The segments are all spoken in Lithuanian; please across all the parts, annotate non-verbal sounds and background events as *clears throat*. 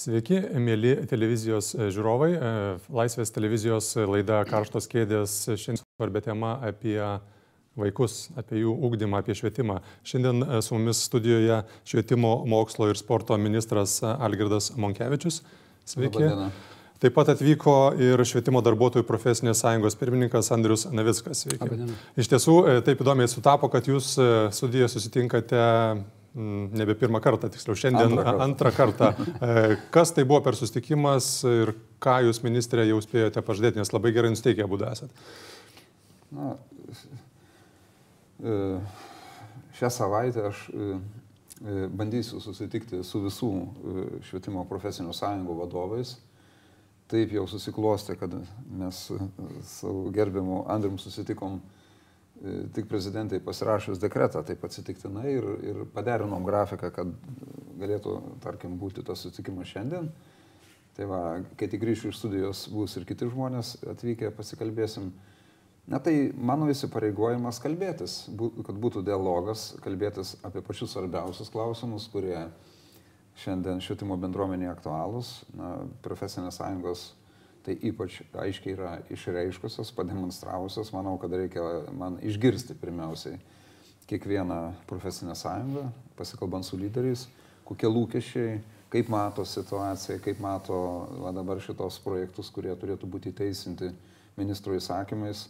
Sveiki, mėly televizijos žiūrovai. Laisvės televizijos laida Karštos kėdės šiandien svarbia tema apie vaikus, apie jų ūkdymą, apie švietimą. Šiandien su mumis studijoje švietimo, mokslo ir sporto ministras Algirdas Monkevičius. Sveiki. Labadiena. Taip pat atvyko ir švietimo darbuotojų profesinės sąjungos pirmininkas Andrius Navickas. Sveiki. Labadiena. Iš tiesų, taip įdomiai sutapo, kad jūs studijoje susitinkate nebe pirmą kartą, tiksliau šiandien antrą kartą. antrą kartą. *laughs* Kas tai buvo per sustikimas ir ką jūs, ministrė, jau spėjote pažadėti, nes labai gerai nusteikę būdų esat? Na, šią savaitę aš bandysiu susitikti su visų švietimo profesinių sąjungų vadovais. Taip jau susiklosti, kad mes su gerbiamu Andrium susitikom tik prezidentai pasirašus dekretą, taip atsitiktinai ir, ir paderinom grafiką, kad galėtų, tarkim, būti tas susitikimas šiandien. Tai va, kai tik grįšiu iš studijos, bus ir kiti žmonės atvykę, pasikalbėsim. Na tai mano įsipareigojimas kalbėtis, kad būtų dialogas, kalbėtis apie pačius svarbiausius klausimus, kurie šiandien švietimo bendruomenėje aktualūs. Na, profesinės sąjungos tai ypač aiškiai yra išreiškusios, pademonstravusios, manau, kad reikia man išgirsti pirmiausiai kiekvieną profesinę sąjungą, pasikalbant su lyderiais, kokie lūkesčiai, kaip mato situaciją, kaip mato va, dabar šitos projektus, kurie turėtų būti teisinti ministro įsakymais.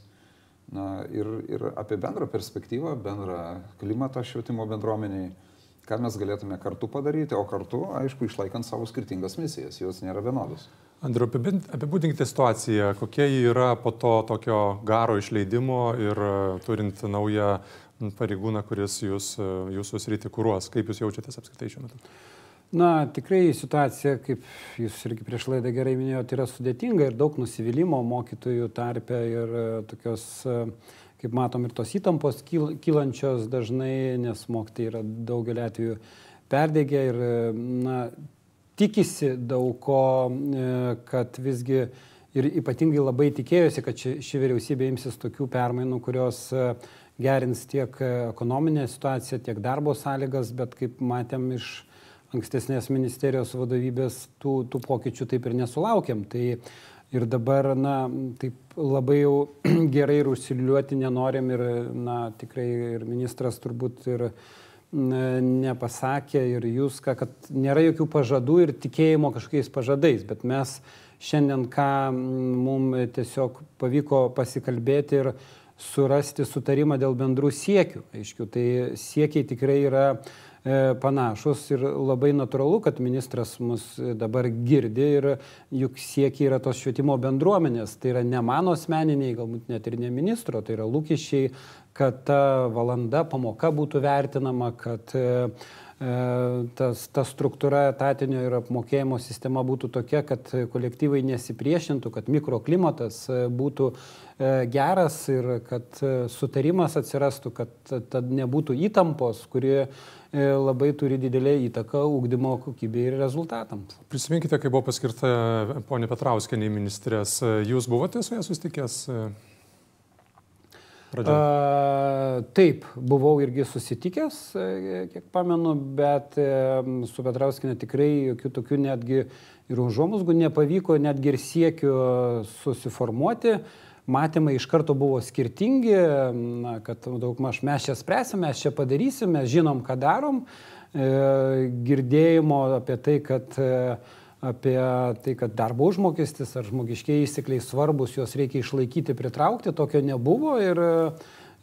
Na, ir, ir apie bendrą perspektyvą, bendrą klimatą švietimo bendruomeniai, ką mes galėtume kartu padaryti, o kartu, aišku, išlaikant savo skirtingas misijas, jos nėra vienodos. Andriu, apibūdinkite situaciją, kokia yra po to tokio garo išleidimo ir e, turint naują pareigūną, kuris jūs, e, jūsų sritį kūruos. Kaip jūs jaučiatės apskritai šiuo metu? Na, tikrai situacija, kaip jūs irgi prieš laidą gerai minėjote, yra sudėtinga ir daug nusivylimų mokytojų tarpe ir e, tokios, kaip matom, ir tos įtampos kylančios dažnai, nes mokytojai yra daugelį atvejų perdėgę ir, na, tikisi daug ko, e, kad visgi ir ypatingai labai tikėjosi, kad ši, ši vyriausybė imsis tokių permainų, kurios e, gerins tiek ekonominę situaciją, tiek darbo sąlygas, bet kaip matėm iš ankstesnės ministerijos vadovybės, tų, tų pokyčių taip ir nesulaukėm. Tai ir dabar, na, taip labai jau *clears throat* gerai ir užsiliuoti nenorim ir, na, tikrai ir ministras turbūt ir nepasakė ir jūs, kad nėra jokių pažadų ir tikėjimo kažkokiais pažadais, bet mes šiandien ką mums tiesiog pavyko pasikalbėti ir surasti sutarimą dėl bendrų siekių. Aiškiu, tai siekiai tikrai yra e, panašus ir labai natūralu, kad ministras mus dabar girdi ir juk siekiai yra tos švietimo bendruomenės. Tai yra ne mano asmeniniai, galbūt net ir ne ministro, tai yra lūkesčiai kad ta valanda pamoka būtų vertinama, kad e, e, tas, ta struktūra etatinio ir apmokėjimo sistema būtų tokia, kad kolektyvai nesipriešintų, kad mikroklimatas e, būtų geras ir kad sutarimas atsirastų, kad tad nebūtų įtampos, kurie labai turi didelę įtaką ūkdymo kokybei ir rezultatams. Prisiminkite, kai buvo paskirta ponė Petrauskenė ministrės, jūs buvote su ją sustikęs? A, taip, buvau irgi susitikęs, e, kiek pamenu, bet e, su Petrauskinė tikrai jokių tokių netgi ir užuomusgų nepavyko, netgi ir siekiu susiformuoti. Matymai iš karto buvo skirtingi, na, kad daug maž mes čia spręsime, mes čia padarysime, žinom, ką darom. E, girdėjimo apie tai, kad e, apie tai, kad darbo užmokestis ar žmogiškiai įsikliai svarbus, juos reikia išlaikyti, pritraukti, tokio nebuvo ir,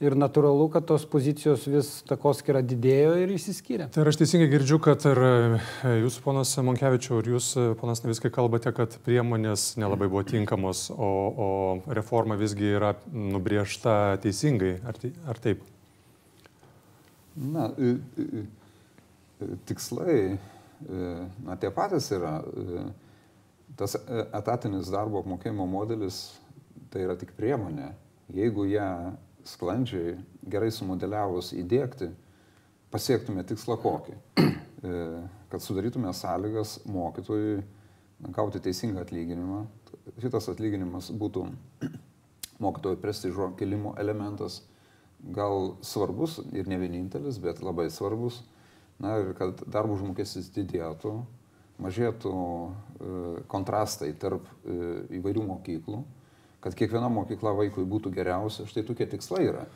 ir natūralu, kad tos pozicijos vis takoskira didėjo ir įsiskyrė. Tai aš teisingai girdžiu, kad ir e, jūs, ponas Monkevičiau, ir jūs, e, ponas Naviskai, kalbate, kad priemonės nelabai buvo tinkamos, o, o reforma visgi yra nubriežta teisingai. Ar, ar taip? Na, tikslai na, tie patys yra. Tas etatinis darbo apmokėjimo modelis tai yra tik priemonė. Jeigu ją sklandžiai, gerai sumodeliavus įdėkti, pasiektume tikslą kokį. Kad sudarytume sąlygas mokytojui gauti teisingą atlyginimą. Šitas atlyginimas būtų mokytojų prestižo kelimo elementas, gal svarbus ir ne vienintelis, bet labai svarbus na ir kad darbo užmokestis didėtų, mažėtų kontrastai tarp įvairių mokyklų, kad kiekviena mokykla vaikui būtų geriausia, štai tokie tikslai yra.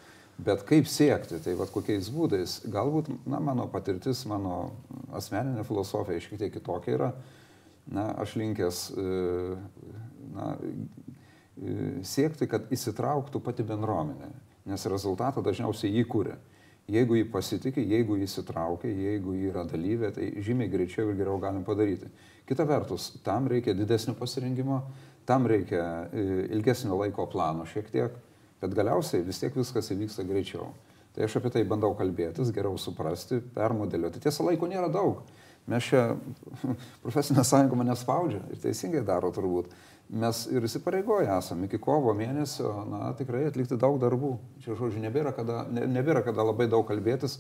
Bet kaip siekti, tai vad kokiais būdais, galbūt, na, mano patirtis, mano asmeninė filosofija šiek tiek kitokia yra, na, aš linkęs, na, siekti, kad įsitrauktų pati bendruomenė, nes rezultatą dažniausiai jį kūrė. Jeigu jį pasitikė, jeigu jį įsitraukia, jeigu jį yra dalyvė, tai žymiai greičiau ir geriau galim padaryti. Kita vertus, tam reikia didesnio pasirinkimo, tam reikia e, ilgesnio laiko plano šiek tiek, bet galiausiai vis tiek viskas įvyksta greičiau. Tai aš apie tai bandau kalbėtis, geriau suprasti, permodeliuoti. Tiesa, laiko nėra daug. Mes čia, *laughs* profesinė sąjunga mane spaudžia ir teisingai daro turbūt. Mes ir įsipareigoję esame iki kovo mėnesio, na, tikrai atlikti daug darbų. Čia, žodžiu, nebėra kada, ne, nebėra kada labai daug kalbėtis.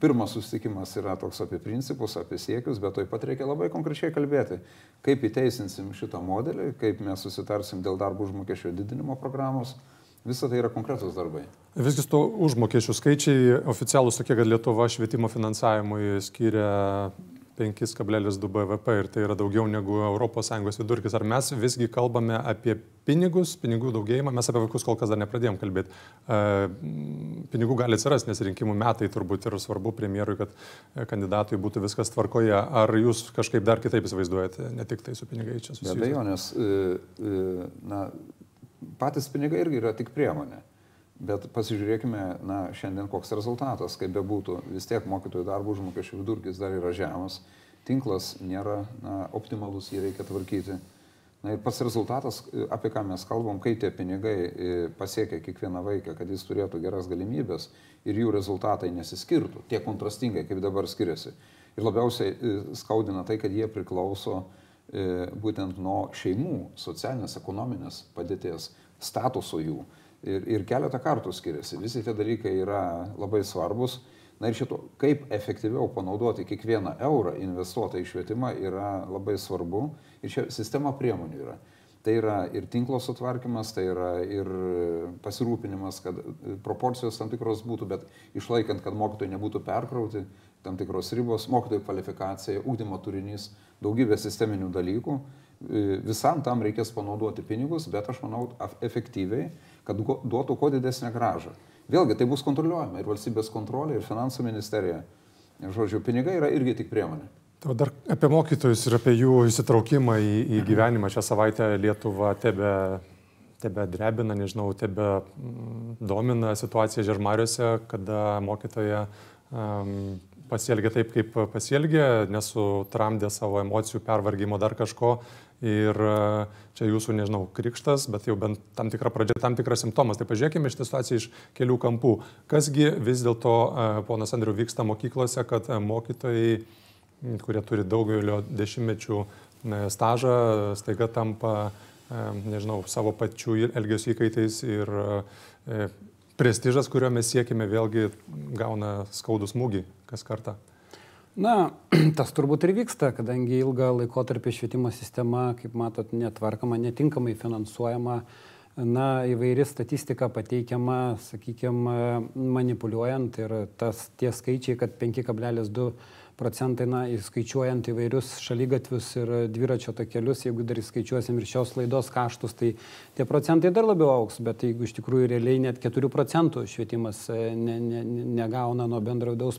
Pirmas susitikimas yra toks apie principus, apie siekius, bet taip pat reikia labai konkrečiai kalbėti, kaip įteisinsim šitą modelį, kaip mes susitarsim dėl darbo užmokesčio didinimo programos. Visą tai yra konkretus darbai. Visgi to užmokesčių skaičiai oficialūs tokie, kad Lietuva švietimo finansavimui skiria 5,2 BVP ir tai yra daugiau negu ES vidurkis. Ar mes visgi kalbame apie pinigus, pinigų daugėjimą, mes apie vaikus kol kas dar nepradėjom kalbėti. E, pinigų gali atsirasti, nes rinkimų metai turbūt yra svarbu premjerui, kad kandidatui būtų viskas tvarkoje. Ar jūs kažkaip dar kitaip įsivaizduojate, ne tik tai su pinigai čia susijęs? Be abejo, nes e, e, na, patys pinigai irgi yra tik priemonė. Bet pasižiūrėkime, na, šiandien koks rezultatas, kaip bebūtų, vis tiek mokytojų darbo užmokesčių vidurkis dar yra žemas, tinklas nėra na, optimalus, jį reikia tvarkyti. Na ir pats rezultatas, apie ką mes kalbam, kai tie pinigai e, pasiekia kiekvieną vaiką, kad jis turėtų geras galimybės ir jų rezultatai nesiskirtų, tiek kontrastingai, kaip dabar skiriasi. Ir labiausiai e, skaudina tai, kad jie priklauso e, būtent nuo šeimų, socialinės, ekonominės padėties, statuso jų ir, ir keletą kartų skiriasi. Visi tie dalykai yra labai svarbus. Na ir šito, kaip efektyviau panaudoti kiekvieną eurą investuotą į švietimą yra labai svarbu. Ir čia sistema priemonių yra. Tai yra ir tinklo sutvarkymas, tai yra ir pasirūpinimas, kad proporcijos tam tikros būtų, bet išlaikant, kad mokytojai nebūtų perkrauti, tam tikros ribos, mokytojų kvalifikacija, ūkdymo turinys, daugybė sisteminių dalykų. Visam tam reikės panaudoti pinigus, bet aš manau efektyviai kad duotų kuo didesnę gražą. Vėlgi, tai bus kontroliuojama ir valstybės kontrolė, ir finansų ministerija. Žodžiu, pinigai yra irgi tik priemonė. O dar apie mokytojus ir apie jų įsitraukimą į, į gyvenimą. Šią savaitę Lietuva tebe, tebe drebina, nežinau, tebe mm, domina situacija Žermariuose, kada mokytoja um, pasielgė taip, kaip pasielgė, nesutramdė savo emocijų, pervargymo, dar kažko. Ir e, čia jūsų, nežinau, krikštas, bet jau bent tam tikra pradžia, tam tikras simptomas. Tai pažiūrėkime šitą situaciją iš kelių kampų. Kasgi vis dėlto, e, ponas Andriu, vyksta mokyklose, kad e, mokytojai, kurie turi daugelio dešimtmečių stažą, staiga tampa, nežinau, savo pačių elgesio įkaitais ir prestižas, kurio mes siekime, vėlgi gauna skaudus smūgį kas kartą. Na, *clears throat* tas turbūt ir vyksta, kadangi ilgą laikotarpį švietimo sistema, kaip matot, netvarkama, netinkamai finansuojama, na, įvairi statistika pateikiama, sakykime, manipuliuojant ir tas tie skaičiai, kad 5,2 procentai, na, įskaičiuojant įvairius šalygatvius ir dviračio takelius, jeigu dar įskaičiuosim ir šios laidos kaštus, tai tie procentai dar labiau auks, bet jeigu iš tikrųjų realiai net 4 procentų švietimas e, ne, ne, negauna nuo bendro vidaus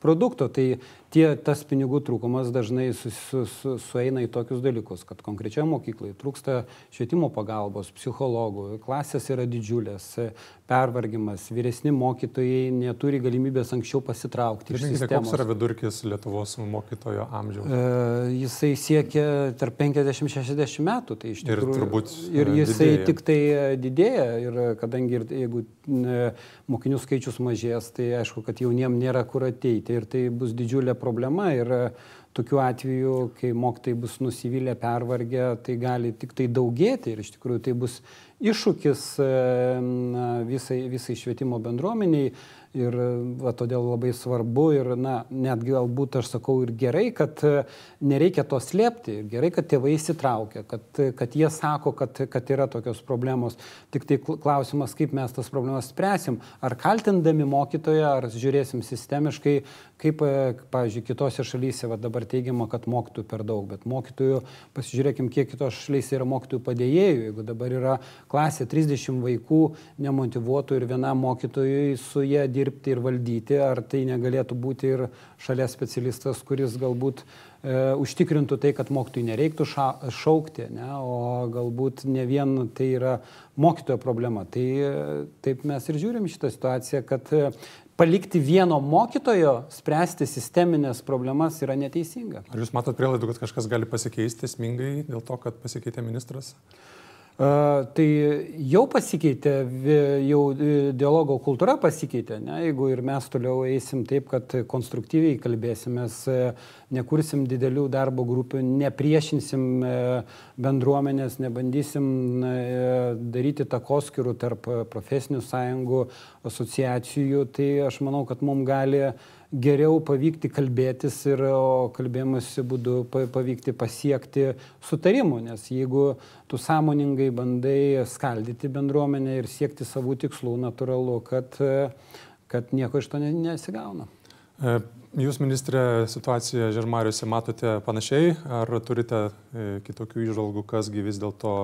produkto, tai tie, tas pinigų trūkumas dažnai su, su, su, sueina į tokius dalykus, kad konkrečioje mokykloje trūksta švietimo pagalbos, psichologų, klasės yra didžiulės, pervargimas, vyresni mokytojai neturi galimybės anksčiau pasitraukti. Žinote, koks yra vidurkis Lietuvos mokytojo amžiaus? E, jisai siekia tarp 50-60 metų, tai iš tikrųjų. Ir turbūt. Ir jisai didėja. tik tai didėja, ir kadangi ir, jeigu mokinių skaičius mažės, tai aišku, kad jauniem nėra kur ateiti ir tai bus didžiulė problema. Ir, tokiu atveju, kai mokytojai bus nusivylę, pervargę, tai gali tik tai daugėti ir iš tikrųjų tai bus iššūkis visai, visai švietimo bendruomeniai Ir va, todėl labai svarbu ir, na, netgi galbūt aš sakau ir gerai, kad e, nereikia to slėpti, gerai, kad tėvai įsitraukia, kad, kad jie sako, kad, kad yra tokios problemos. Tik tai klausimas, kaip mes tas problemas spręsim. Ar kaltindami mokytoją, ar žiūrėsim sistemiškai, kaip, e, pavyzdžiui, kitose šalyse va, dabar teigiama, kad mokytojų per daug, bet mokytojų, pasižiūrėkim, kiek kitos šalyse yra mokytojų padėjėjų. Jeigu dabar yra klasė 30 vaikų nemotivuotų ir vienam mokytojui su jie dirbti, dirbti ir valdyti, ar tai negalėtų būti ir šalia specialistas, kuris galbūt e, užtikrintų tai, kad mokytojai nereiktų ša, šaukti, ne, o galbūt ne vien tai yra mokytojo problema. Tai e, taip mes ir žiūrim šitą situaciją, kad e, palikti vieno mokytojo spręsti sisteminės problemas yra neteisinga. Ar jūs matot prielaidų, kad kažkas gali pasikeisti esmingai dėl to, kad pasikeitė ministras? Tai jau pasikeitė, jau dialogo kultūra pasikeitė, ne? jeigu ir mes toliau eisim taip, kad konstruktyviai kalbėsimės, nekursim didelių darbo grupių, nepriešinsim bendruomenės, nebandysim daryti takoskirų tarp profesinių sąjungų, asociacijų, tai aš manau, kad mums gali geriau pavykti kalbėtis ir kalbėjimosi būdu pavykti pasiekti sutarimų, nes jeigu tu sąmoningai bandai skaldyti bendruomenę ir siekti savų tikslų, natūralu, kad, kad nieko iš to nesigauna. E, Jūs, ministrė, situaciją Žermariuose matote panašiai, ar turite e, kitokių įžvalgų, kasgi vis dėlto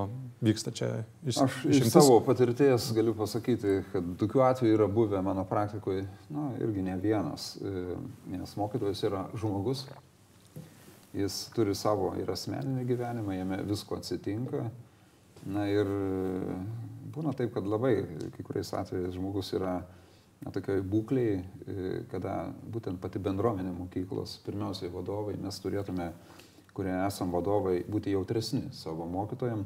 vyksta čia iš, Aš iš išimtis? savo patirties galiu pasakyti, kad tokių atvejų yra buvę mano praktikoje, na, irgi ne vienas, e, nes mokytojas yra žmogus, jis turi savo ir asmeninį gyvenimą, jame visko atsitinka. Na ir būna taip, kad labai kai kuriais atvejais žmogus yra na, tokioj būkliai, e, kada būtent pati bendruomenė mokyklos, pirmiausiai vadovai, mes turėtume, kurie esam vadovai, būti jautresni savo mokytojam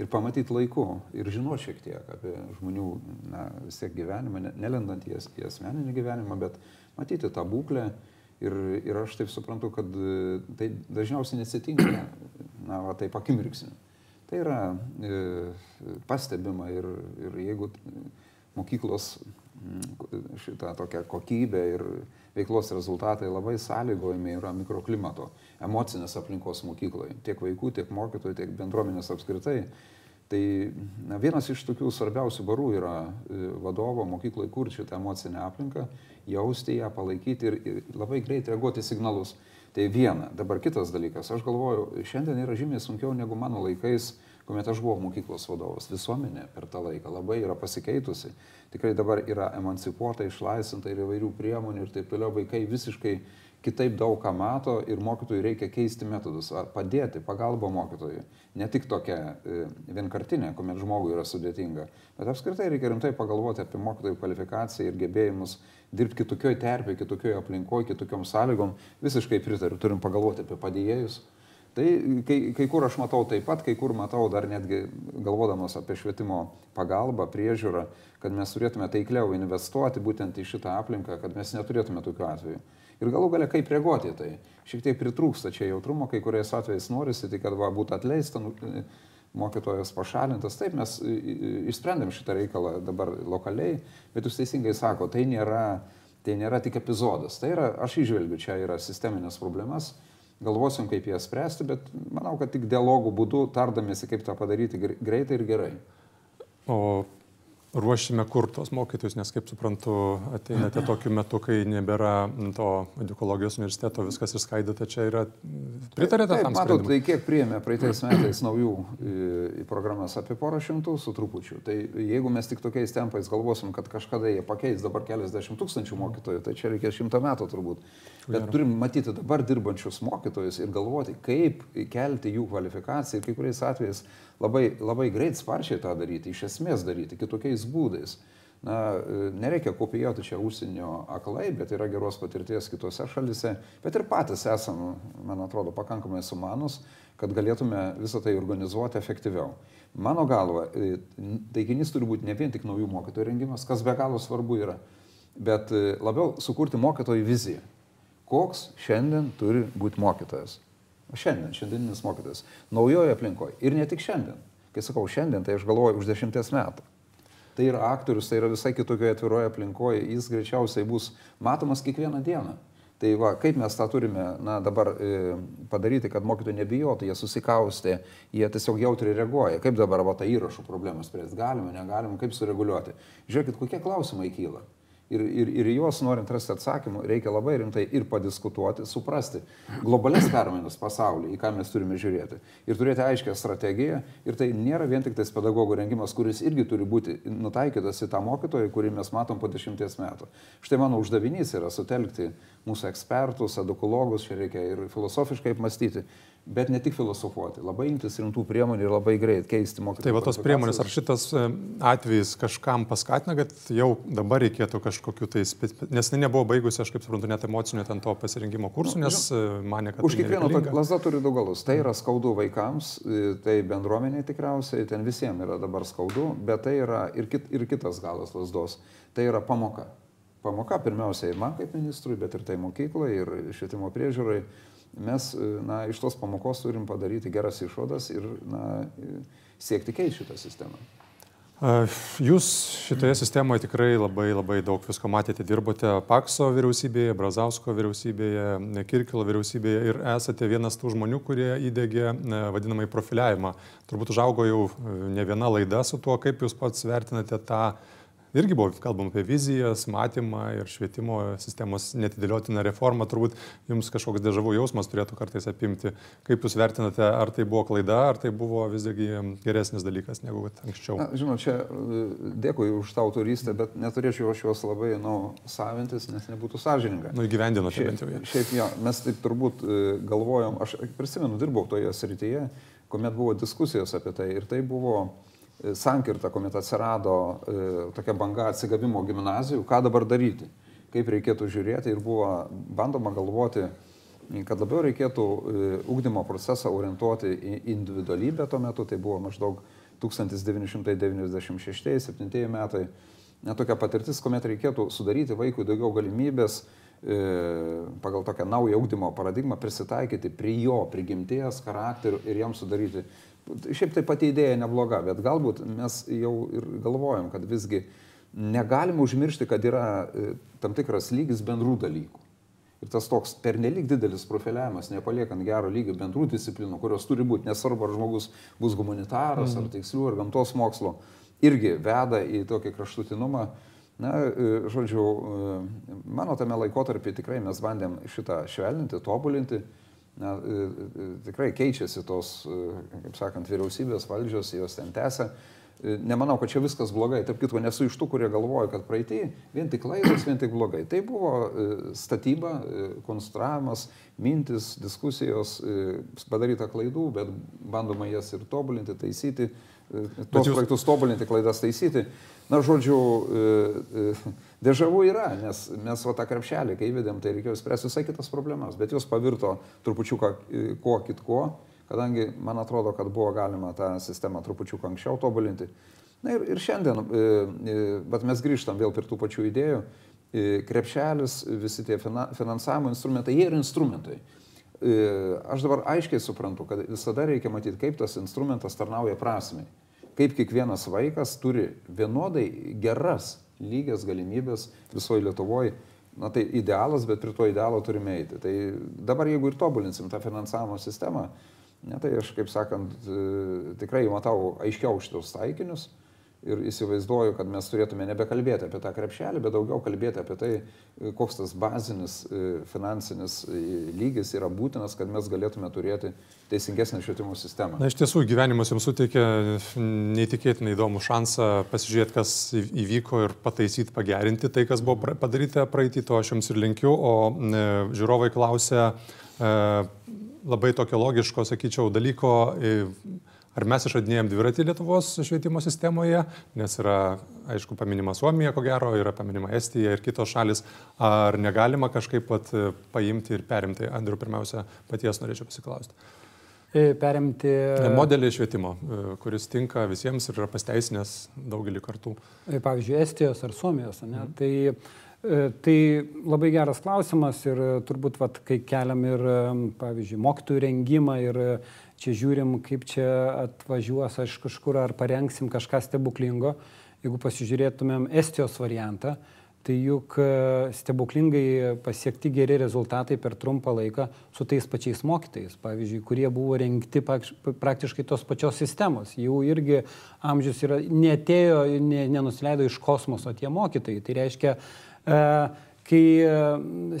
ir pamatyti laiku ir žinoti šiek tiek apie žmonių, na, vis tiek gyvenimą, nelendant į, į asmeninį gyvenimą, bet matyti tą būklę. Ir, ir aš taip suprantu, kad e, tai dažniausiai nesitinka, na, va, taip akimirksniu. Tai yra e, pastebima ir, ir jeigu mokyklos šitą tokią kokybę ir veiklos rezultatai labai sąlygojami yra mikroklimato, emocinės aplinkos mokykloje, tiek vaikų, tiek mokytojų, tiek bendruomenės apskritai. Tai na, vienas iš tokių svarbiausių barų yra e, vadovo mokykloje kurti šitą emocinę aplinką, jausti ją, palaikyti ir, ir labai greit reaguoti signalus. Tai viena. Dabar kitas dalykas. Aš galvoju, šiandien yra žymiai sunkiau negu mano laikais kuomet aš buvau mokyklos vadovas. Visuomenė per tą laiką labai yra pasikeitusi. Tikrai dabar yra emancipuota, išlaisvinta ir įvairių priemonių ir taip toliau. Vaikai visiškai kitaip daug ką mato ir mokytojui reikia keisti metodus, padėti, pagalba mokytojui. Ne tik tokia e, vienkartinė, kuomet žmogui yra sudėtinga, bet apskritai reikia rimtai pagalvoti apie mokytojų kvalifikaciją ir gebėjimus dirbti kitokioje terpėje, kitokioje aplinkoje, kitokiom sąlygom. Visiškai pritariu, turim pagalvoti apie padėjėjus Tai kai, kai kur aš matau taip pat, kai kur matau dar netgi galvodamas apie švietimo pagalbą, priežiūrą, kad mes turėtume taikliau investuoti būtent į šitą aplinką, kad mes neturėtume tokių atvejų. Ir galų galia, kaip reaguoti tai. Šiek tiek pritrūksta čia jautrumo, kai kuriais atvejais norisi, tai kad va, būtų atleista, nu, mokytojas pašalintas. Taip, mes išsprendėm šitą reikalą dabar lokaliai, bet jūs teisingai sako, tai nėra, tai nėra tik epizodas. Tai yra, aš išvelgiu, čia yra sisteminės problemas galvosim, kaip jas spręsti, bet manau, kad tik dialogų būdu tardamėsi, kaip tą padaryti greitai ir gerai. O ruošime kur tos mokytojus, nes kaip suprantu, ateinate tokiu metu, kai nebėra to edukologijos universiteto, viskas išskaidyta, čia yra, pritarėte tam? Matot, tai kiek priėmė praeitais metais naujų į programas apie porą šimtų su trupučiu. Tai jeigu mes tik tokiais tempais galvosim, kad kažkada jie pakeis dabar keliasdešimt tūkstančių mokytojų, tai čia reikės šimtą metų turbūt. Bet turim matyti dabar dirbančius mokytojus ir galvoti, kaip kelti jų kvalifikaciją ir kai kuriais atvejais labai, labai greit sparčiai tą daryti, iš esmės daryti, kitokiais būdais. Na, nereikia kopijuoti čia užsienio aklai, bet yra geros patirties kitose šalise, bet ir patys esame, man atrodo, pakankamai sumanus, kad galėtume visą tai organizuoti efektyviau. Mano galva, e, taikinys turi būti ne vien tik naujų mokytojų rengimas, kas be galo svarbu yra, bet e, labiau sukurti mokytojų viziją. Koks šiandien turi būti mokytojas? Šiandien, šiandieninis mokytojas. Naujoje aplinkoje. Ir ne tik šiandien. Kai sakau šiandien, tai aš galvoju už dešimties metų. Tai yra aktorius, tai yra visai kitokioje atviroje aplinkoje, jis greičiausiai bus matomas kiekvieną dieną. Tai va, kaip mes tą turime na, dabar e, padaryti, kad mokytojai nebijotų, jie susikaustė, jie tiesiog jautriai reaguoja. Kaip dabar va, tą įrašų problemą spręsti? Galime, negalime, kaip sureguliuoti? Žiūrėkit, kokie klausimai kyla. Ir, ir, ir juos norint rasti atsakymų, reikia labai rimtai ir padiskutuoti, suprasti globales permainas pasaulyje, į ką mes turime žiūrėti. Ir turėti aiškę strategiją. Ir tai nėra vien tik tais pedagogų rengimas, kuris irgi turi būti nutaikytas į tą mokytoją, kurį mes matom po dešimties metų. Štai mano uždavinys yra sutelkti mūsų ekspertus, edukologus, čia reikia ir filosofiškai mąstyti bet ne tik filosofuoti, labai imtis rimtų priemonių ir labai greit keisti mokytojų. Tai va tos priemonės, ar šitas e, atvejis kažkam paskatina, kad jau dabar reikėtų kažkokiu tai, nes ne nebuvo baigusi, aš kaip suprantu, net emocinio ten to pasirinkimo kursų, nes e, mane, kad... Už tai kiekvieną lasdą turi du galus. Tai yra skaudu vaikams, e, tai bendruomeniai tikriausiai, ten visiems yra dabar skaudu, bet tai yra ir, kit, ir kitas galas lasdos. Tai yra pamoka. Pamoka pirmiausia ir man kaip ministrui, bet ir tai mokyklai, ir švietimo priežiūrai mes na, iš tos pamokos turim padaryti geras išvadas ir na, siekti keisti šitą sistemą. Jūs šitoje sistemoje tikrai labai labai daug visko matėte, dirbote Pakso vyriausybėje, Brazausko vyriausybėje, Kirkilo vyriausybėje ir esate vienas tų žmonių, kurie įdėgė vadinamai profiliavimą. Turbūt užaugo jau ne viena laida su tuo, kaip jūs pats vertinate tą irgi buvo kalbama apie vizijas, matymą ir švietimo sistemos netidėliotiną reformą. Turbūt jums kažkoks dežavų jausmas turėtų kartais apimti. Kaip jūs vertinate, ar tai buvo klaida, ar tai buvo visgi geresnis dalykas negu anksčiau? Na, žinot, čia e, dėkui už tą autorystę, bet neturėčiau aš juos labai nu, savintis, nes nebūtų sąžininga. Nu, įgyvendinote bent jau. Šiaip jo, mes taip turbūt e, galvojom, aš prisimenu, dirbau toje srityje, kuomet buvo diskusijos apie tai ir tai buvo sankirta, kuomet atsirado e, tokia banga atsigavimo gimnazijų, ką dabar daryti, kaip reikėtų žiūrėti ir buvo bandoma galvoti, kad labiau reikėtų e, ugdymo procesą orientuoti į individualybę tuo metu, tai buvo maždaug 1996-1997 metai, net tokia patirtis, kuomet reikėtų sudaryti vaikui daugiau galimybės e, pagal tokią naują ugdymo paradigmą prisitaikyti prie jo prigimties, charakterių ir jam sudaryti Šiaip tai pati idėja nebloga, bet galbūt mes jau ir galvojam, kad visgi negalim užmiršti, kad yra e, tam tikras lygis bendrų dalykų. Ir tas toks pernelyg didelis profiliavimas, nepaliekant gero lygio bendrų disciplinų, kurios turi būti, nesvarbu, ar žmogus bus humanitaras, mm. ar tikslių, ar gamtos mokslo, irgi veda į tokį kraštutinumą. Na, e, žodžiu, e, mano tame laikotarpį tikrai mes bandėm šitą švelninti, tobulinti na, e, e, tikrai keičiasi tos, e, kaip sakant, vyriausybės valdžios, jos ten tęsia. Nemanau, kad čia viskas blogai. Taip kitko, nesu iš tų, kurie galvoja, kad praeitį vien tik klaidos, vien tik blogai. Tai buvo statyba, konstravimas, mintis, diskusijos, padaryta klaidų, bet bandoma jas ir tobulinti, taisyti, tos jūs... projektus tobulinti, klaidas taisyti. Na, žodžiu, e, e, dėžavų yra, nes mes va tą krepšelį, kai įvedėm, tai reikėjo spręsti visai kitas problemas, bet jos pavirto trupučiuką e, kuo kitko, kadangi man atrodo, kad buvo galima tą sistemą trupučiuką anksčiau tobulinti. Na ir, ir šiandien, bet mes grįžtam vėl prie tų pačių idėjų, krepšelis, visi tie finansavimo instrumentai, jie yra instrumentai. Aš dabar aiškiai suprantu, kad visada reikia matyti, kaip tas instrumentas tarnauja prasmei kaip kiekvienas vaikas turi vienodai geras, lygias galimybės visoje Lietuvoje. Na tai idealas, bet prie to idealo turime eiti. Tai dabar jeigu ir tobulinsim tą finansavimo sistemą, ne, tai aš, kaip sakant, e, tikrai matau aiškiau šitos taikinius ir įsivaizduoju, kad mes turėtume nebekalbėti apie tą krepšelį, bet daugiau kalbėti apie tai, koks tas bazinis e, finansinis e, lygis yra būtinas, kad mes galėtume turėti teisingesnę švietimo sistemą. Na, iš tiesų, gyvenimas jums suteikia neįtikėtinai įdomų šansą pasižiūrėti, kas įvyko ir pataisyti, pagerinti tai, kas buvo padaryta praeitį, to aš jums ir linkiu, o e, žiūrovai klausia labai tokio logiško, sakyčiau, dalyko Ar mes išradinėjom dviratį Lietuvos švietimo sistemoje, nes yra, aišku, paminima Suomija, ko gero, yra paminima Estija ir kitos šalis. Ar negalima kažkaip pat e, paimti ir perimti? Andriu, pirmiausia, paties norėčiau pasiklausti. E, perimti. E, modelį švietimo, kuris tinka visiems ir yra pasteisinęs daugelį kartų. Pavyzdžiui, Estijos ar Suomijos, ne? Mhm. Tai Tai labai geras klausimas ir turbūt, vat, kai keliam ir, pavyzdžiui, mokytojų rengimą ir čia žiūrim, kaip čia atvažiuos aš kažkur ar parengsim kažką stebuklingo. jeigu pasižiūrėtumėm Estijos variantą, tai juk e, stebuklingai pasiekti geri rezultatai per trumpą laiką su tais pačiais mokytojais, pavyzdžiui, kurie buvo rengti praktiškai tos pačios sistemos. Jų irgi amžius yra, netėjo, nenusileido iš kosmoso tie mokytojai. Tai reiškia, e, kai e,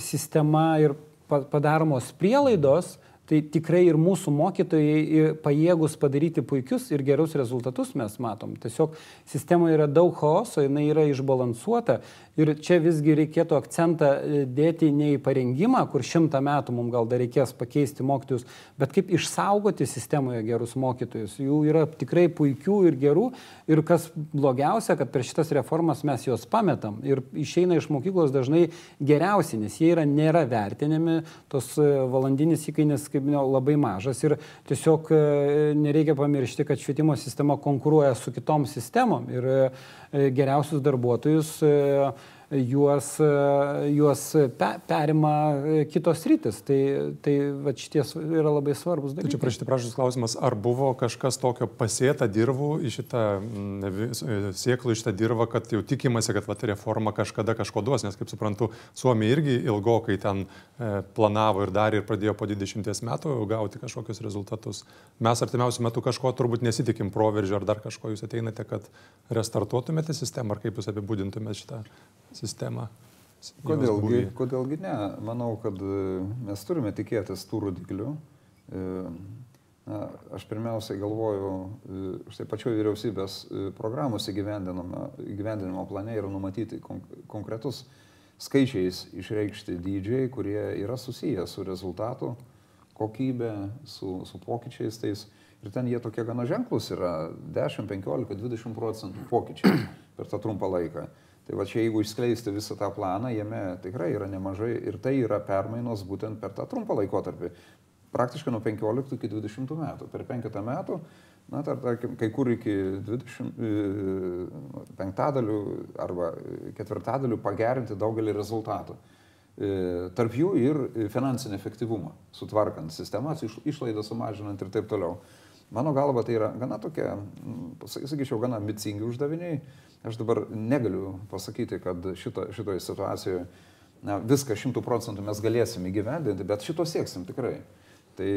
sistema ir padaromos prielaidos, Tai tikrai ir mūsų mokytojai pajėgus padaryti puikius ir gerus rezultatus mes matom. Tiesiog sistemoje yra daug chaoso, jinai yra išbalansuota Ir čia visgi reikėtų akcentą e, dėti ne į parengimą, kur šimtą metų mums gal dar reikės pakeisti mokytojus, bet kaip išsaugoti sistemoje gerus mokytojus. Jų yra tikrai puikių ir gerų. Ir kas blogiausia, kad per šitas reformas mes juos pametam ir išeina iš mokyklos dažnai geriausi, nes jie yra, nėra vertinami, tos e, valandinis įkainis kaip jau labai mažas. Ir tiesiog e, nereikia pamiršti, kad švietimo sistema konkuruoja su kitom sistemom. Ir E, geriausius darbuotojus e, juos, e, juos pe, perima kitos rytis. Tai, tai va, šities yra labai svarbus dalykai. Tai čia prašyti prašus klausimas, ar buvo kažkas tokio pasėta dirbų į šitą sieklų, į šitą dirbą, kad jau tikimasi, kad va, reforma kažkada kažko duos, nes kaip suprantu, Suomija irgi ilgokai ten planavo ir darė ir pradėjo po 20 metų gauti kažkokius rezultatus. Mes artimiausiu metu kažko turbūt nesitikim proveržio ar dar kažko jūs ateinate, kad restartuotumėte sistemą, ar kaip jūs apibūdintumėte šitą sistemą. Kodėlgi, kodėlgi ne? Manau, kad e, mes turime tikėtis tų rodiklių. E, na, aš pirmiausiai galvoju, e, štai pačioje vyriausybės programos įgyvendinimo plane yra numatyti konkretus skaičiais išreikšti dydžiai, kurie yra susiję su rezultatu, kokybė, su, su pokyčiais tais. Ir ten jie tokie gana ženklus yra 10, 15, 20 procentų pokyčiai per tą trumpą laiką. Tai va čia jeigu išskleisti visą tą planą, jame tikrai yra nemažai ir tai yra permainos būtent per tą trumpą laikotarpį. Praktiškai nuo 15 iki 20 metų. Per 5 metų, na, tar, tarkim, kai kur iki 20 e, penktadalių arba ketvirtadalių pagerinti daugelį rezultatų. E, tarp jų ir finansinį efektyvumą, sutvarkant sistemas, išlaidą sumažinant ir taip toliau. Mano galva tai yra gana tokie, sakyčiau, gana ambicingi uždaviniai Aš dabar negaliu pasakyti, kad šito, šitoje situacijoje na, viską šimtų procentų mes galėsim įgyvendinti, bet šito sieksim tikrai. Tai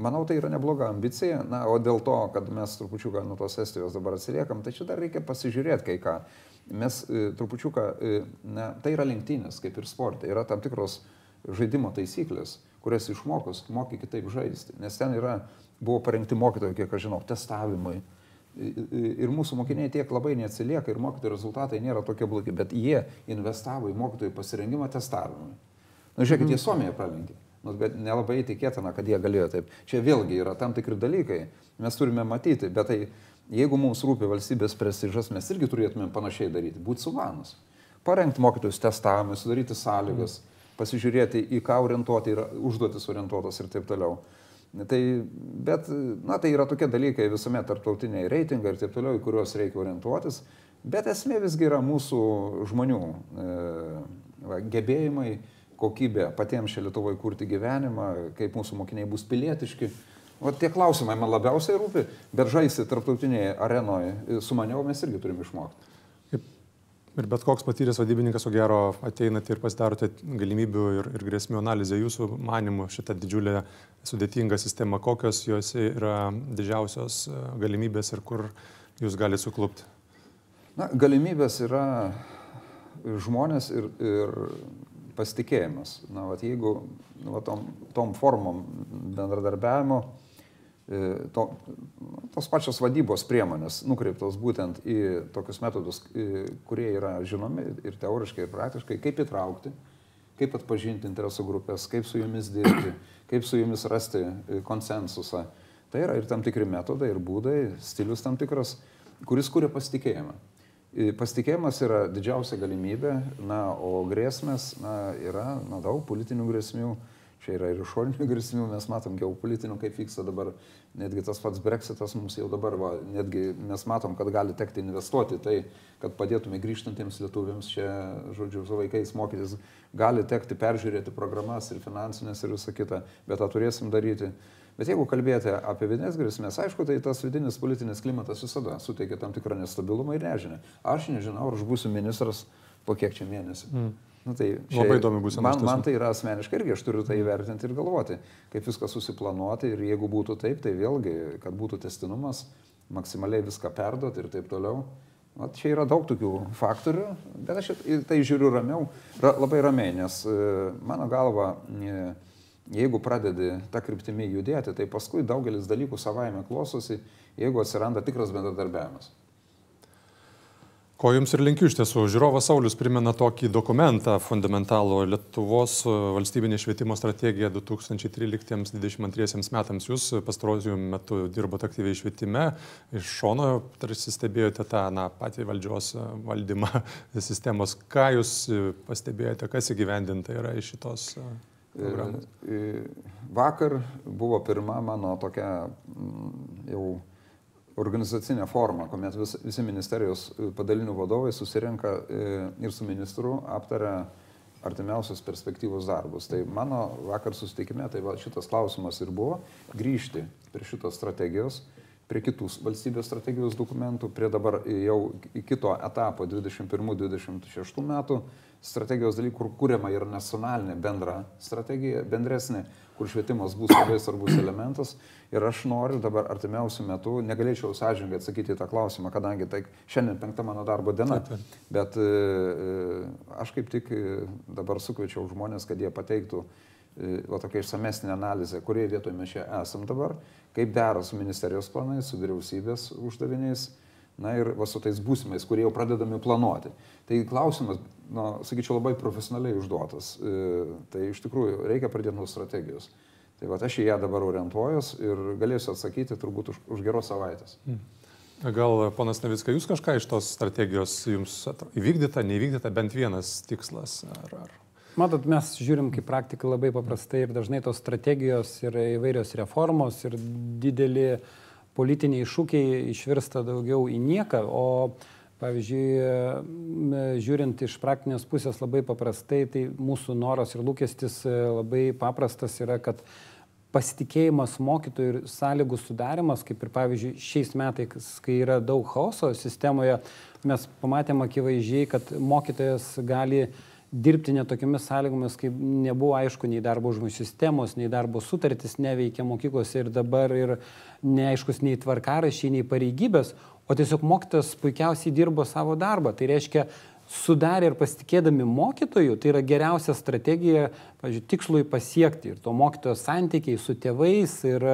manau, tai yra nebloga ambicija, na, o dėl to, kad mes trupučiuką nuo tos Estijos dabar atsiliekam, tai čia dar reikia pasižiūrėti kai ką. Mes e, trupučiuką, e, na, tai yra lenktynės, kaip ir sportai, yra tam tikros žaidimo taisyklės, kurias išmokus moki kitaip žaisti, nes ten yra, buvo parengti mokytojai, kiek aš žinau, testavimai, ir mūsų mokiniai tiek labai neatsilieka ir mokytojų rezultatai nėra tokie blogi, bet jie investavo į mokytojų pasirengimą testavimui. Na, žiūrėkit, mm. jie Suomiją pralenkė. Nu, bet nelabai tikėtina, kad jie galėjo taip. Čia vėlgi yra tam tikri dalykai, mes turime matyti, bet tai jeigu mums rūpi valstybės prestižas, mes irgi turėtume panašiai daryti, būti suvanus. Parengti mokytojus testavimui, sudaryti sąlygas, pasižiūrėti į ką orientuoti ir užduotis orientuotas ir taip toliau. Tai, bet, na, tai yra tokie dalykai visuomet tarptautiniai reitingai ir taip toliau, į kuriuos reikia orientuotis. Bet esmė visgi yra mūsų žmonių e, va, gebėjimai, kokybė patiems čia Lietuvoje kurti gyvenimą, kaip mūsų mokiniai bus pilietiški. O tie klausimai man labiausiai rūpi, bet žaisti tarptautinėje arenoje su maniau mes irgi turime išmokti. Ir bet koks patyręs vadybininkas, ko gero, ateinate ir pasidarote galimybių ir, ir grėsmių analizę jūsų manimų šitą didžiulę sudėtingą sistemą, kokios jos yra didžiausios e, galimybės ir kur jūs galite suklupti. Na, galimybės yra žmonės ir, ir pasitikėjimas. Na, vat, jeigu nu, vat, tom, tom formom bendradarbiavimo, to, tos pačios vadybos priemonės nukreiptos būtent į tokius metodus, kurie yra žinomi ir teoriškai, ir praktiškai, kaip įtraukti, kaip atpažinti interesų grupės, kaip su jomis dirbti, kaip su jomis rasti e, konsensusą. Tai yra ir tam tikri metodai, ir būdai, stilius tam tikras, kuris kuria pasitikėjimą. E, pasitikėjimas yra didžiausia galimybė, na, o grėsmės na, yra na, daug politinių grėsmių, Čia yra ir išorinių *laughs* grėsmių, mes matom geopolitinių, kaip vyksta dabar, netgi tas pats breksitas mums jau dabar, va, netgi mes matom, kad gali tekti investuoti tai, kad padėtume grįžtantiems lietuviams čia, žodžiu, su vaikais mokytis, gali tekti peržiūrėti programas ir finansinės ir visą kitą, bet tą turėsim daryti. Bet jeigu kalbėti apie vidinės grėsmės, aišku, tai tas vidinis politinis klimatas visada suteikia tam tikrą nestabilumą ir nežinia. Aš nežinau, ar aš būsiu ministras po kiek čia mėnesių. Mm. Nu, tai čia, Labai įdomi bus. Man, man tai yra asmeniškai irgi, aš turiu tai įvertinti ir galvoti, kaip viską susiplanuoti ir jeigu būtų taip, tai vėlgi, kad būtų testinumas, maksimaliai viską perduoti ir taip toliau. Vat čia yra daug tokių faktorių, bet aš tai žiūriu ramiau, ra, labai ramiai, nes e, mano galva, e, jeigu pradedi tą kryptimį judėti, tai paskui daugelis dalykų savaime klostosi, jeigu atsiranda tikras bendradarbiavimas. Ko jums ir linkiu iš tiesų. Žiūrovas Saulis primena tokį dokumentą fundamentalų Lietuvos valstybinė švietimo strategija 2013-2022 metams. Jūs pastarosiu metu dirbote aktyviai švietime, iš šono tarsi stebėjote tą na, patį valdžios valdymą *laughs* sistemos. Ką jūs pastebėjote, kas įgyvendinta yra iš šitos programos? Vakar buvo pirma mano tokia jau organizacinė forma, kuomet vis, visi ministerijos e, padalinių vadovai susirenka e, ir su ministru aptaria artimiausios perspektyvos darbus. Tai mano vakar susitikime, tai va, šitas klausimas ir buvo grįžti prie šitos strategijos, prie kitų valstybės strategijos dokumentų, prie dabar jau kito etapo 21-26 metų strategijos dalykų, kur kūriama ir nacionalinė bendra strategija, bendresnė, kur švietimas bus labai svarbus elementas. Ir aš noriu dabar artimiausių metų, negalėčiau sąžininkai atsakyti į tą klausimą, kadangi tai šiandien penkta mano darbo diena. Bet e, e, aš kaip tik e, dabar sukviečiau žmonės, kad jie pateiktų va tokia išsamesnė analizė, kurie vietoje mes čia esam dabar, kaip dera su ministerijos planais, su vyriausybės uždaviniais na ir va su tais būsimais, kurie jau pradedami planuoti. Tai klausimas, na, sakyčiau, labai profesionaliai užduotas. E, tai iš tikrųjų reikia pradėti nuo strategijos. Tai va aš į ją dabar orientuojuos ir galėsiu atsakyti turbūt už, už geros savaitės. Hmm. Gal, ponas Navicka, jūs kažką iš tos strategijos jums įvykdyta, neįvykdyta, bent vienas tikslas? Ar, ar... Matot, mes žiūrim kaip praktiką labai paprastai ir dažnai tos strategijos ir įvairios reformos ir dideli uh, politiniai šūkiai išvirsta daugiau į nieką, o Pavyzdžiui, žiūrint iš praktinės pusės labai paprastai, tai mūsų noras ir lūkestis e, labai paprastas yra, kad pasitikėjimas mokytojų ir sąlygų sudarimas, kaip ir pavyzdžiui šiais metais, kai yra daug chaoso sistemoje, mes pamatėme akivaizdžiai, kad mokytojas gali dirbti netokiamis sąlygomis, kaip nebuvo aišku, nei darbo užmokesčių sistemos, nei darbo sutartis neveikia mokyklose ir dabar ir neaiškus nei tvarkarašiai, nei pareigybės, o tiesiog mokytas puikiausiai dirbo savo darbą. Tai reiškia, sudarė ir pasitikėdami mokytojų, tai yra geriausia strategija, pavyzdžiui, tikslui pasiekti. Ir to mokytojo santykiai su tėvais ir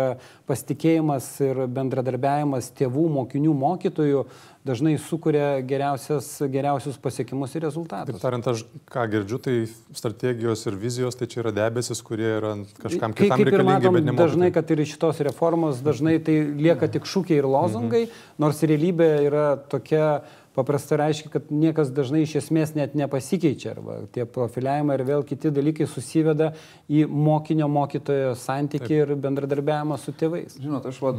pasitikėjimas ir bendradarbiavimas tėvų, mokinių, mokytojų dažnai sukuria geriausius pasiekimus ir rezultatus. Taip tariant, aš ką girdžiu, tai strategijos ir vizijos, tai čia yra debesis, kurie yra kažkam kitam kaip reikalingi, matom, bet ne. Dažnai, kad ir iš šitos reformos, dažnai tai lieka tik šūkiai ir lozungai, mhm. nors realybė yra tokia paprastai reiškia, kad niekas dažnai iš esmės net nepasikeičia. Arba tie profiliavimai ir vėl kiti dalykai susiveda į mokinio mokytojo santyki Taip. ir bendradarbiavimą su tėvais. Žinot, aš va,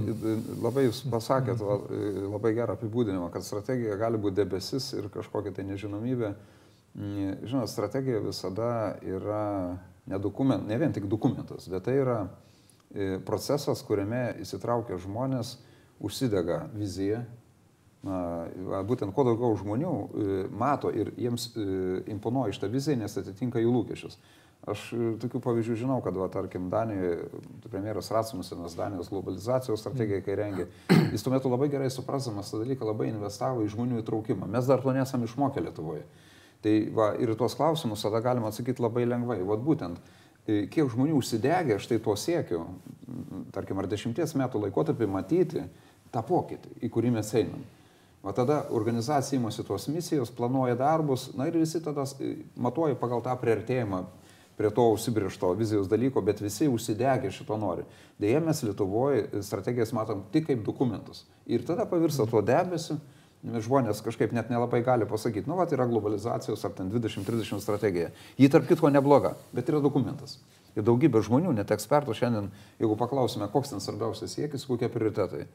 labai jūs pasakėt va, labai gerą apibūdinimą, kad strategija gali būti debesis ir kažkokia tai nežinomybė. Žinot, strategija visada yra ne, dokument, ne vien tik dokumentas, bet tai yra e, procesas, kuriame įsitraukia žmonės, užsidega vizija, būtent kuo daugiau žmonių e, mato ir jiems e, imponuoja iš tą viziją, nes atitinka jų lūkesčius. Aš e, tokių pavyzdžių žinau, kad, va, tarkim, Danijoje premjeras Rasmusenas Danijos globalizacijos strategiją, kai rengė, jis tuo metu labai gerai suprasdamas tą dalyką, labai investavo į žmonių įtraukimą. Mes dar to nesame išmokę Lietuvoje. Tai va, ir tuos klausimus tada galima atsakyti labai lengvai. Vat būtent, kiek žmonių užsidegė štai tuo siekiu, tarkim, ar dešimties metų laikotarpį matyti tą pokytį, į kurį mes einam. O tada organizacija įmasi tos misijos, planuoja darbus, na ir visi tada matuoja pagal tą priartėjimą prie to užsibriešto vizijos dalyko, bet visi užsidegę šito nori. Deja, mes Lietuvoje strategijas matom tik kaip dokumentus. Ir tada pavirsta tuo debesiu, žmonės kažkaip net nelabai gali pasakyti, nu, va, yra globalizacijos ar ten 2030 strategija. Ji tarp kitko nebloga, bet yra dokumentas. Ir daugybė žmonių, net ekspertų šiandien, jeigu paklausime, koks ten svarbiausias siekis, kokie prioritetai,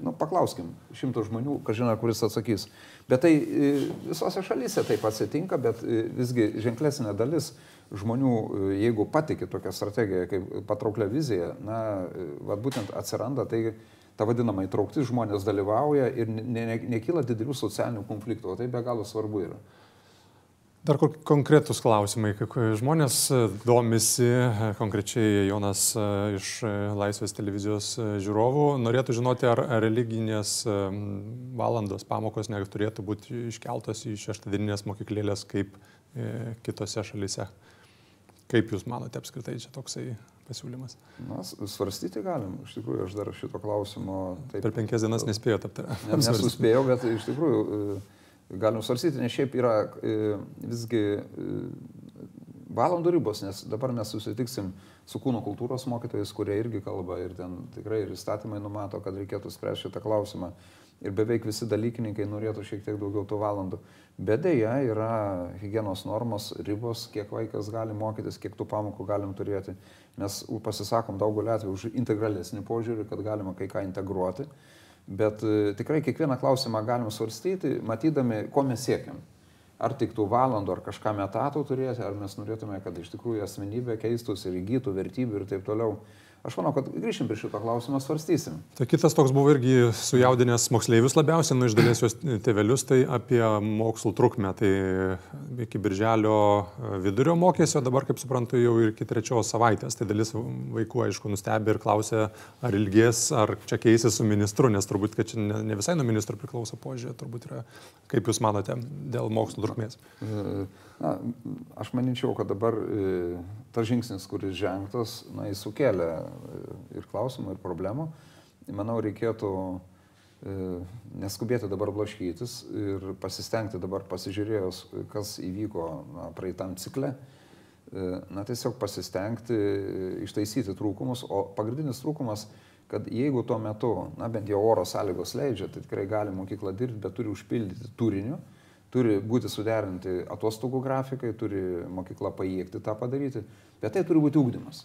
Nu, paklauskim, šimtų žmonių, kažina, kuris atsakys. Bet tai e, visose šalyse taip atsitinka, bet e, visgi ženklesnė dalis žmonių, jeigu patikė tokią strategiją kaip patrauklę viziją, na, va, būtent atsiranda tai, ta vadinama įtrauktis, žmonės dalyvauja ir ne, ne, nekyla didelių socialinių konfliktų, o tai be galo svarbu yra. Dar konkretus klausimai, žmonės e, domisi, e, konkrečiai Jonas e, iš Laisvės televizijos žiūrovų, norėtų žinoti, ar religinės valandos pamokos neturėtų būti iškeltos į šeštadieninės mokyklėlės kaip kitose šalise. Kaip Jūs manote apskritai čia toksai pasiūlymas? Na, svarstyti galim. Iš tikrųjų, aš dar šito klausimo. Taip, per penkias dienas nespėjau aptarti. Ne, nesuspėjau, bet iš tikrųjų galim svarstyti, nes šiaip yra e, visgi e, valandų ribos, nes dabar mes susitiksim su kūno kultūros mokytojais, kurie irgi kalba ir ten tikrai ir įstatymai numato, kad reikėtų spręsti šitą klausimą. Ir beveik visi dalykininkai norėtų šiek tiek daugiau tų valandų. Bet dėja yra hygienos normos, ribos, kiek vaikas gali mokytis, kiek tų pamokų galim turėti. Mes pasisakom daugulį atvejų už integralesnį požiūrį, kad galima kai ką integruoti. Bet e, tikrai kiekvieną klausimą galim svarstyti, matydami, ko mes siekiam. Ar tik tų valandų, ar kažką metatų turėti, ar mes norėtume, kad iš tikrųjų asmenybė keistųsi ir įgytų vertybių ir taip toliau. Aš manau, kad grįšim prie šito klausimo, svarstysim. Tai kitas toks buvo irgi sujaudinęs moksleivius labiausiai, nu iš dalies juos tėvelius, tai apie mokslų trukmę. Tai iki birželio vidurio mokėsi, o dabar, kaip suprantu, jau ir iki trečios savaitės. Tai dalis vaikų, aišku, nustebė ir klausė, ar ilgės, ar čia keisės su ministru, nes turbūt, kad čia ne, visai nuo ministro priklauso požiūrė, turbūt yra, kaip Jūs manote, dėl mokslų trukmės. Na, aš manyčiau, kad dabar tas žingsnis, kuris žengtas, na, jis sukėlė e, ir klausimų, ir problemų. Manau, reikėtų e, neskubėti dabar blaškytis ir pasistengti dabar pasižiūrėjus, kas įvyko na, praeitam cikle, e, na, tiesiog pasistengti ištaisyti trūkumus, o pagrindinis trūkumas, kad jeigu tuo metu, na, bent jau oro sąlygos leidžia, tai tikrai gali mokykla dirbti, bet turi užpildyti turiniu, turi būti suderinti atostogų grafikai, turi mokykla pajėgti tą padaryti, bet tai turi būti ūkdymas.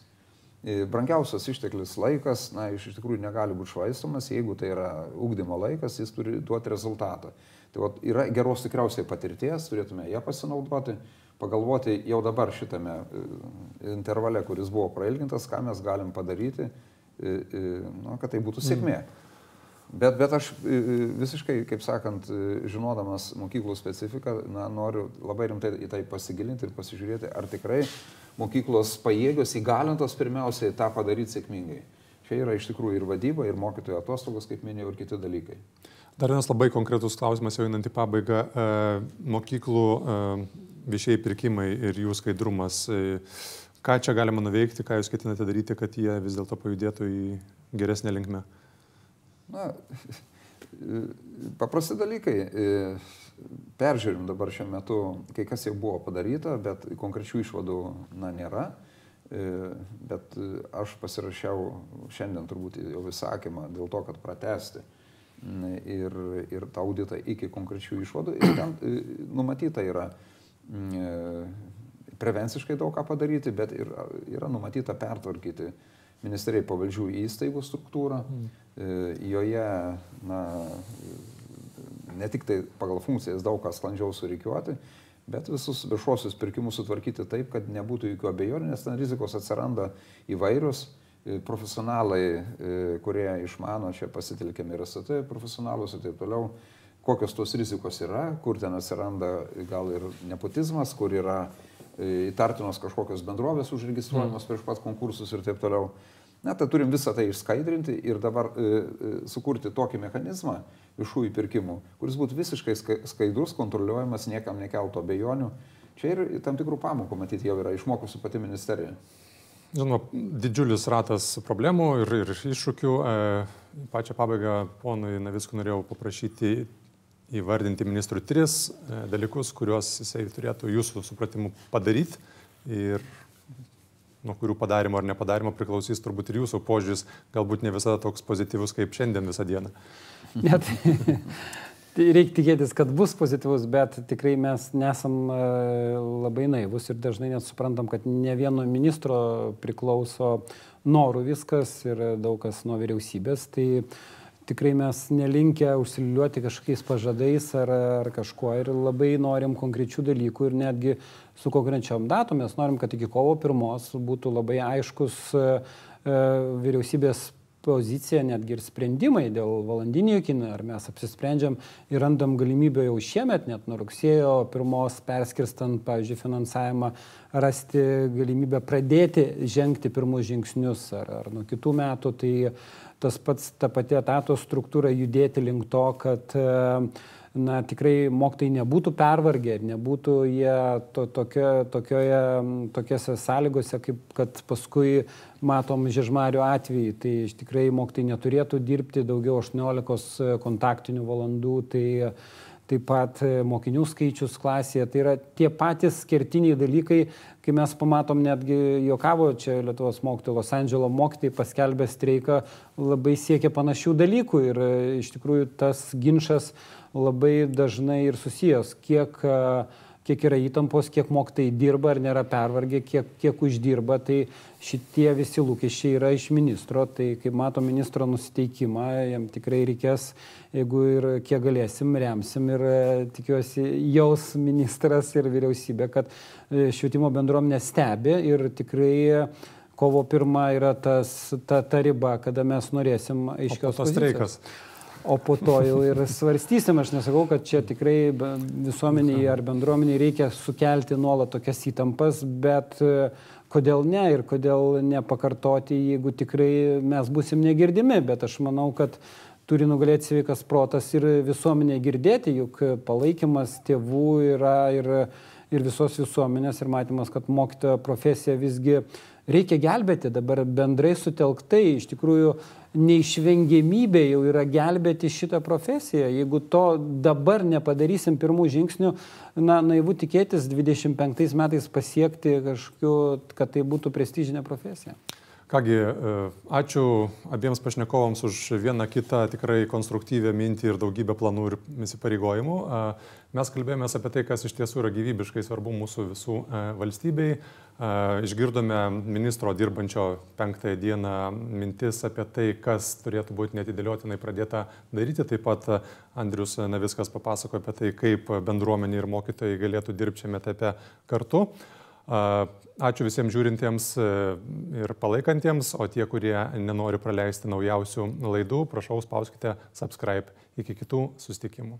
E, brangiausias išteklis laikas, na, iš tikrųjų negali būti švaistomas, jeigu tai yra ūkdymo laikas, jis turi duoti rezultatą. Tai vat, yra geros tikriausiai patirties, turėtume ją pasinaudoti, pagalvoti jau dabar šitame e, intervale, kuris buvo prailgintas, ką mes galim padaryti, e, na, kad tai būtų sėkmė. Mm. Bet, bet aš visiškai, kaip sakant, žinodamas mokyklų specifiką, na, noriu labai rimtai į tai pasigilinti ir pasižiūrėti, ar tikrai mokyklos pajėgios įgalintos pirmiausiai tą padaryti sėkmingai. Čia yra iš tikrųjų ir vadyba, ir mokytojų atostogos, kaip minėjau, ir kiti dalykai. Dar vienas labai konkretus klausimas, jau einant į pabaigą. Mokyklų viešiai pirkimai ir jų skaidrumas. Ką čia galima nuveikti, ką jūs ketinate daryti, kad jie vis dėlto pajudėtų į geresnę linkmę? Na, *laughs* paprasti dalykai. Peržiūrim dabar šiuo metu, kai kas jau buvo padaryta, bet konkrečių išvadų na, nėra. Bet aš pasirašiau šiandien turbūt jau įsakymą dėl to, kad pratesti ir, ir tą auditą iki konkrečių išvadų. Ir ten numatyta yra prevenciškai daug ką padaryti, bet ir, yra numatyta pertvarkyti ministerijai pavaldžių įstaigų struktūrą. Mm. Joje, na, ne tik tai pagal funkcijas daug ką sklandžiau surikiuoti, bet visus viešuosius pirkimus sutvarkyti taip, kad nebūtų jokių abejonių, nes ten rizikos atsiranda įvairius e, profesionalai, e, kurie išmano, čia pasitelkėme ir SAT profesionalus ir taip toliau, kokios tos rizikos yra, kur ten atsiranda gal ir nepotizmas, kur yra įtartinos kažkokios bendrovės užregistruojamos mm. prieš pat konkursus ir taip toliau. Na, tai turim visą tai išskaidrinti ir dabar e, e, sukurti tokį mechanizmą viešųjų pirkimų, kuris būtų visiškai skaidrus, kontroliuojamas, niekam nekeltų abejonių. Čia ir tam tikrų pamokų, matyti, jau yra išmokusi pati ministerija. Žinoma, didžiulis ratas problemų ir, ir iššūkių. E, pačią pabaigą ponui Naviskui norėjau paprašyti įvardinti ministrui tris e, dalykus, kuriuos jisai turėtų jūsų supratimu padaryti ir nuo kurių padarimo ar nepadarimo priklausys turbūt ir jūsų požiūris, galbūt ne visada toks pozityvus kaip šiandien visą dieną. *laughs* Net, tai reikia tikėtis, kad bus pozityvus, bet tikrai mes nesam e, labai naivus ir dažnai net suprantam, kad ne vieno ministro priklauso norų viskas ir daug kas nuo vyriausybės. Tai tikrai mes nelinkę užsiliuoti kažkokiais pažadais ar, ar kažkuo ir labai norim konkrečių dalykų ir netgi su konkrečiom datom mes norim, kad iki kovo pirmos būtų labai aiškus e, e vyriausybės pozicija, netgi ir sprendimai dėl valandinio kino, ar mes apsisprendžiam ir randam galimybę jau šiemet, net nuo rugsėjo pirmos perskirstant, pavyzdžiui, finansavimą, rasti galimybę pradėti žengti pirmus žingsnius ar, ar nuo kitų metų. Tai tas pats, ta pati etato struktūra judėti link to, kad na, tikrai mokytojai nebūtų pervargę ir nebūtų jie to, tokio, tokioje, tokiose sąlygose, kaip kad paskui matom Žiežmario atvejį. Tai tikrai mokytojai neturėtų dirbti daugiau 18 kontaktinių valandų. Tai, taip pat mokinių skaičius klasėje. Tai yra tie patys kertiniai dalykai, kai mes pamatom netgi jokavo čia Lietuvos mokytojų Los Andželo mokytojai paskelbė streiką, labai siekia panašių dalykų ir e, iš tikrųjų tas ginčas labai dažnai ir susijęs, kiek uh, kiek yra įtampos, kiek mokytojai dirba ar nėra pervargę, kiek, kiek uždirba, tai šitie visi lūkesčiai yra iš ministro, tai kaip mato ministro nusiteikimą, jam tikrai reikės, jeigu ir kiek galėsim, remsim ir e, tikiuosi jaus ministras ir vyriausybė, kad e, švietimo bendruomenė stebi ir tikrai kovo pirma yra tas, ta, ta riba, kada mes norėsim aiškios tos streikas. Pozicijos o po to jau ir svarstysim. Aš nesakau, kad čia tikrai visuomeniai ar bendruomeniai reikia sukelti nuolat tokias įtampas, bet e, kodėl ne ir kodėl nepakartoti, jeigu tikrai mes busim negirdimi. Bet aš manau, kad turi nugalėti sveikas protas ir visuomenė girdėti, juk palaikymas tėvų yra ir, ir visos visuomenės ir matymas, kad mokytojo profesija visgi reikia gelbėti dabar bendrai sutelktai. Iš tikrųjų, neišvengiamybė jau yra gelbėti šitą profesiją. Jeigu to dabar nepadarysim pirmų žingsnių, na, naivu tikėtis 25 metais pasiekti kažkokiu, kad tai būtų prestižinė profesija. Kągi, e, ačiū abiems pašnekovams už vieną kitą tikrai konstruktyvę mintį ir daugybę planų ir įsipareigojimų. Mes kalbėjome apie tai, kas iš tiesų yra gyvybiškai svarbu mūsų visų e, valstybei. Išgirdome ministro dirbančio penktąją dieną mintis apie tai, kas turėtų būti netidėliotinai pradėta daryti. Taip pat Andrius Naviskas papasakojo apie tai, kaip bendruomenė ir mokytojai galėtų dirbti šiame etape kartu. Ačiū visiems žiūrintiems e, ir palaikantiems, o tie, kurie nenori praleisti naujausių laidų, prašau spauskite subscribe. Iki kitų susitikimų.